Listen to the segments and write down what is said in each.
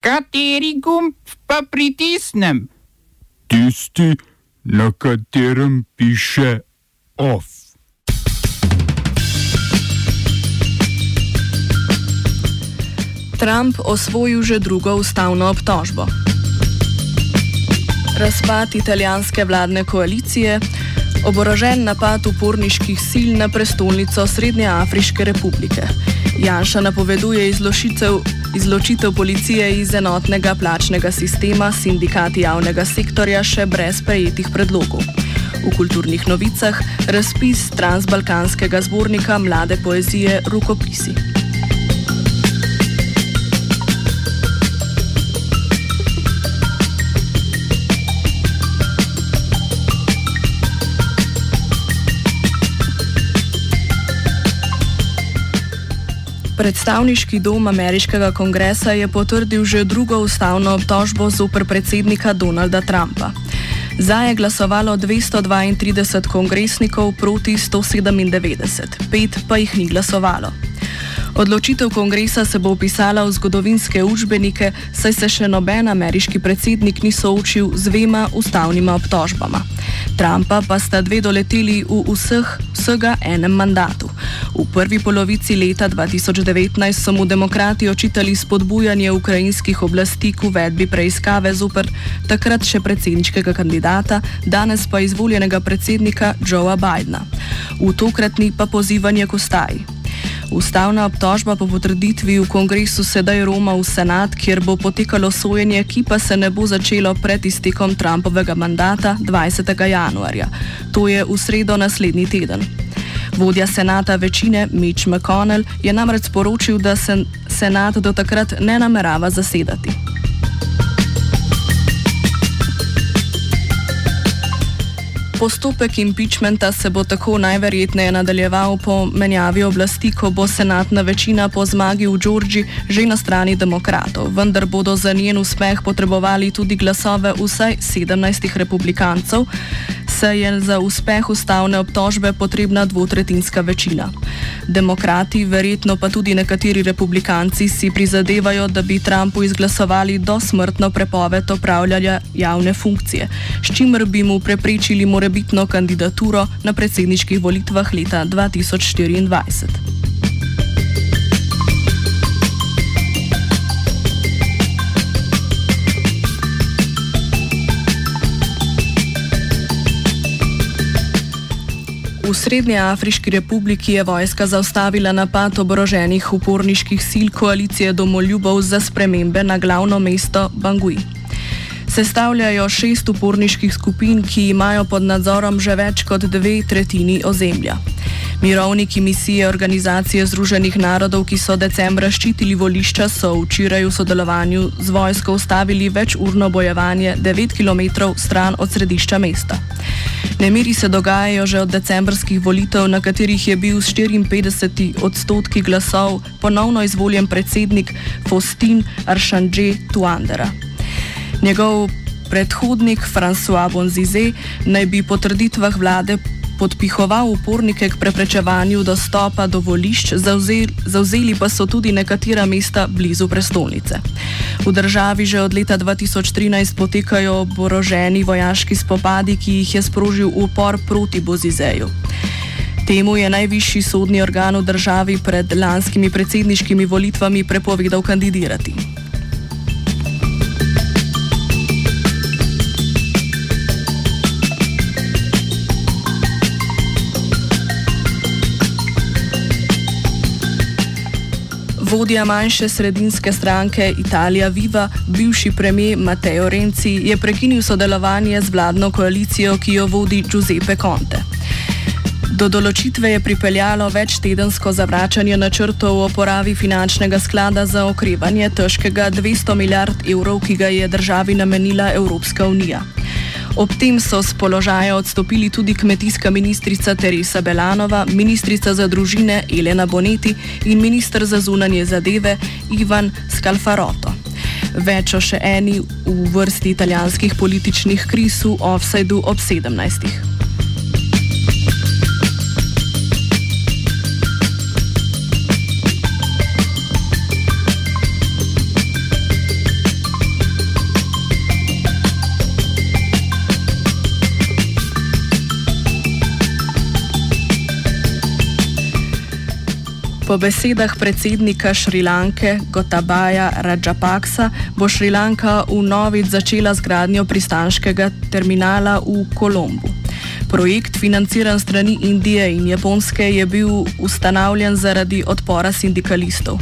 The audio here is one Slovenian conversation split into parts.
Kateri gumb pa pritisnem? Tisti, na katerem piše OF. Trump osvojil že drugo ustavno obtožbo. Razpad italijanske vladne koalicije, oborožen napad uporniških sil na prestolnico Srednje Afriške republike. Janša napoveduje izločitev, izločitev policije iz enotnega plačnega sistema, sindikati javnega sektorja še brez prejetih predlogov. V kulturnih novicah razpis transbalkanskega zbornika mlade poezije Rukopisi. Predstavniški dom ameriškega kongresa je potrdil že drugo ustavno obtožbo zoper predsednika Donalda Trumpa. Za je glasovalo 232 kongresnikov proti 197, pet pa jih ni glasovalo. Odločitev kongresa se bo upisala v zgodovinske učbenike, saj se še noben ameriški predsednik ni soočil z dvema ustavnima obtožbama. Trumpa pa sta dve doleteli v vseh, vsega enem mandatu. V prvi polovici leta 2019 so mu demokrati očitali spodbujanje ukrajinskih oblasti k uvedbi preiskave zoper takrat še predsedniškega kandidata, danes pa izvoljenega predsednika Joea Bidna. V tokratni pa pozivanje k ustaji. Ustavna obtožba po potrditvi v kongresu sedaj Roma v senat, kjer bo potekalo sojenje, ki pa se ne bo začelo pred iztekom Trumpovega mandata 20. januarja. To je v sredo naslednji teden. Vodja senata večine Mitch McConnell je namreč sporočil, da se senat do takrat ne namerava zasedati. Postopek impeachmenta se bo tako najverjetneje nadaljeval po menjavi oblasti, ko bo senatna večina po zmagi v Džordži že na strani demokratov, vendar bodo za njen uspeh potrebovali tudi glasove vsaj 17 republikancev, saj je za uspeh ustavne obtožbe potrebna dvotretinska večina. Demokrati, verjetno pa tudi nekateri republikanci, si prizadevajo, da bi Trumpu izglasovali dosmrtno prepoved opravljanja javne funkcije, s čimer bi mu preprečili morebitno kandidaturo na predsedniških volitvah leta 2024. V Srednji Afriški republiki je vojska zaustavila napad oboroženih uporniških sil koalicije domoljubov za spremembe na glavno mesto Bangui. Sestavljajo šest uporniških skupin, ki imajo pod nadzorom že več kot dve tretjini ozemlja. Mirovniki misije Organizacije Združenih narodov, ki so decembra ščitili volišča, so včeraj v sodelovanju z vojsko ustavili večurno bojevanje 9 km stran od središča mesta. Nemiri se dogajajo že od decembrskih volitev, na katerih je bil s 54 odstotki glasov ponovno izvoljen predsednik Faustin Archange Tuandera. Njegov predhodnik François Bonzize naj bi po trditvah vlade podpihoval upornike k preprečevanju dostopa do volišč, zauzeli pa so tudi nekatera mesta blizu prestolnice. V državi že od leta 2013 potekajo oboroženi vojaški spopadi, ki jih je sprožil upor proti Bozizeju. Temu je najvišji sodni organ v državi pred lanskimi predsedniškimi volitvami prepovedal kandidirati. Vodja manjše sredinske stranke Italija Viva, bivši premijer Matteo Renzi, je prekinil sodelovanje z vladno koalicijo, ki jo vodi Giuseppe Conte. Do določitve je pripeljalo večtedensko zavračanje načrtov o poravi finančnega sklada za okrevanje težkega 200 milijard evrov, ki ga je državi namenila Evropska unija. Ob tem so z položaja odstopili tudi kmetijska ministrica Teresa Belanova, ministrica za družine Elena Boneti in ministr za zunanje zadeve Ivan Scalfaroto. Več o še eni v vrsti italijanskih političnih kriz v offsajdu ob 17. Po besedah predsednika Šrilanke Gotabaja Rajapaksa bo Šrilanka v novič začela z gradnjo pristanskega terminala v Kolombu. Projekt, financiran strani Indije in Japonske, je bil ustanavljen zaradi odpora sindikalistov.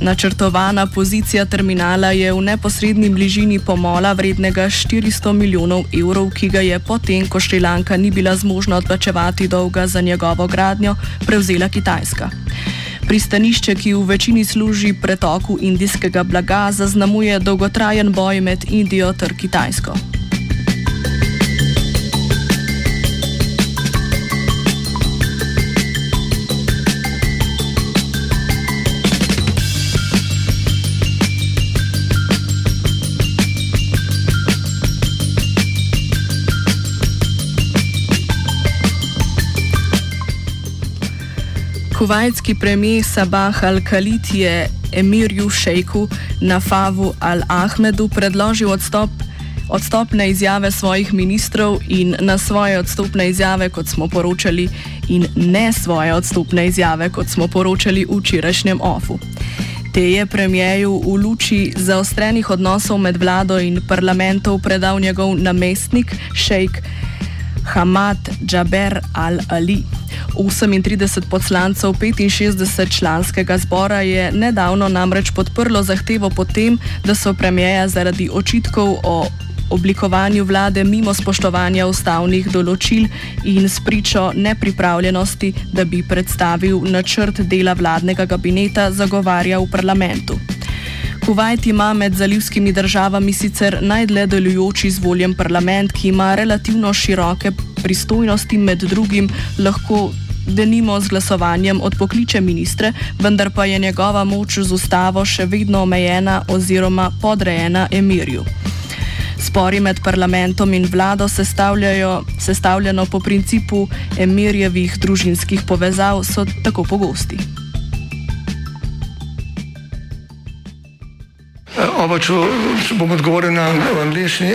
Načrtovana pozicija terminala je v neposrednji bližini pomola vrednega 400 milijonov evrov, ki ga je potem, ko Šrilanka ni bila zmožna odplačevati dolga za njegovo gradnjo, prevzela Kitajska. Pristanišče, ki v večini služi pretoku indijskega blaga, zaznamuje dolgotrajen boj med Indijo ter Kitajsko. Kuvajtski premijer Sabah al-Khalid je emirju šejku Nafavu al-Ahmedu predložil odstop, odstopne izjave svojih ministrov in na svoje odstopne izjave, kot smo poročali, in ne svoje odstopne izjave, kot smo poročali v včerajšnjem OFU. Te je premijeju v luči zaostrenih odnosov med vlado in parlamentom predal njegov namestnik, šejk Hamad Džaber al-Ali. 38 poslancev 65 članskega zbora je nedavno namreč podprlo zahtevo potem, da so premijeja zaradi očitkov o oblikovanju vlade mimo spoštovanja ustavnih določil in spričo nepripravljenosti, da bi predstavil načrt dela vladnega kabineta, zagovarjal v parlamentu. Kuwait ima med zalivskimi državami sicer najdlje delujoči izvoljen parlament, ki ima relativno široke pristojnosti, med drugim lahko denimo z glasovanjem odpokliče ministre, vendar pa je njegova moč z ustavo še vedno omejena oziroma podrejena emirju. Spori med parlamentom in vlado sestavljeno po principu emirjevih družinskih povezav so tako pogosti. Oba, če bom odgovoril na angliški.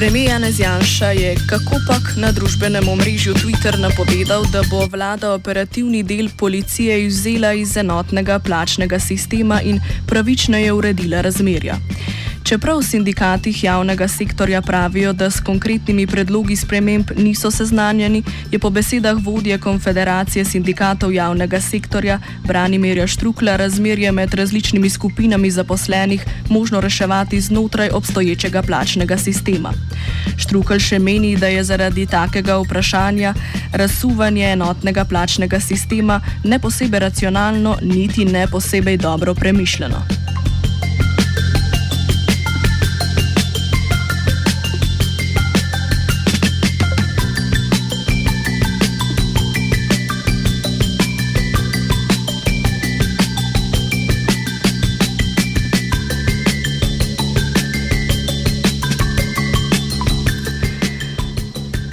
Premijer Janez Janša je kakopak na družbenem omrežju Twitter napovedal, da bo vlada operativni del policije izvzela iz enotnega plačnega sistema in pravičneje uredila razmerja. Čeprav v sindikatih javnega sektorja pravijo, da s konkretnimi predlogi sprememb niso seznanjeni, je po besedah vodje Konfederacije sindikatov javnega sektorja Branimirja Štrukla razmerje med različnimi skupinami zaposlenih možno reševati znotraj obstoječega plačnega sistema. Štrukelj še meni, da je zaradi takega vprašanja razsuvanje enotnega plačnega sistema ne posebej racionalno, niti ne posebej dobro premišljeno.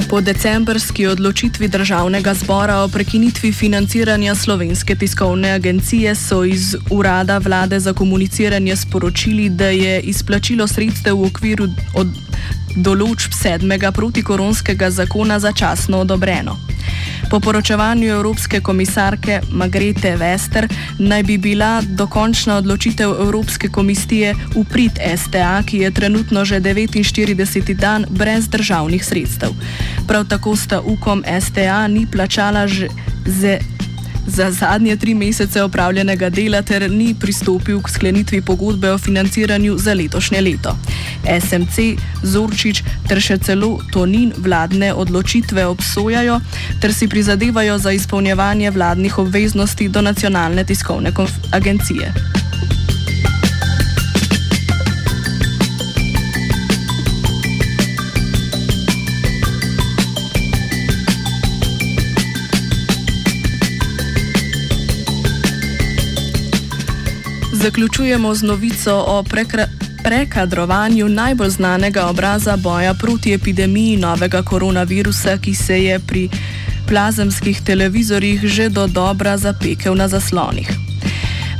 Po decembrski odločitvi državnega zbora o prekinitvi financiranja slovenske tiskovne agencije so iz urada vlade za komuniciranje sporočili, da je izplačilo sredstev v okviru od določb sedmega protikoronskega zakona začasno odobreno. Po poročevanju Evropske komisarke Magrete Vester naj bi bila dokončna odločitev Evropske komisije v prid STA, ki je trenutno že 49. dan brez državnih sredstev. Prav tako sta UKOM STA ni plačala že za zadnje tri mesece opravljenega dela ter ni pristopil k sklenitvi pogodbe o financiranju za letošnje leto. SMC, Zorčič ter še celo Tonin vladne odločitve obsojajo ter si prizadevajo za izpolnjevanje vladnih obveznosti do nacionalne tiskovne agencije. Zaključujemo z novico o prekra prekadrovanju najbolj znanega obraza boja proti epidemiji novega koronavirusa, ki se je pri plazemskih televizorjih že do dobra zapekel na zaslonih.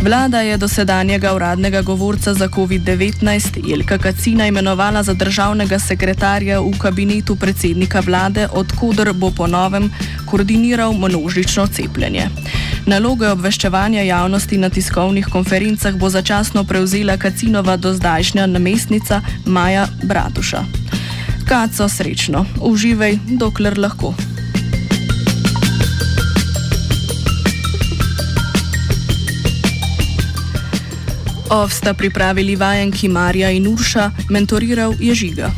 Vlada je dosedanjega uradnega govorca za COVID-19 Jelka Kacina imenovala za državnega sekretarja v kabinetu predsednika vlade, odkudar bo po novem koordiniral množično cepljenje. Naloge obveščevanja javnosti na tiskovnih konferencah bo začasno prevzela Kacinova dozdajšnja namestnica Maja Bratuša. Kaco srečno, uživaj, dokler lahko. Ovsta pripravili vajenki Marja in Urša, mentoriral je žiga.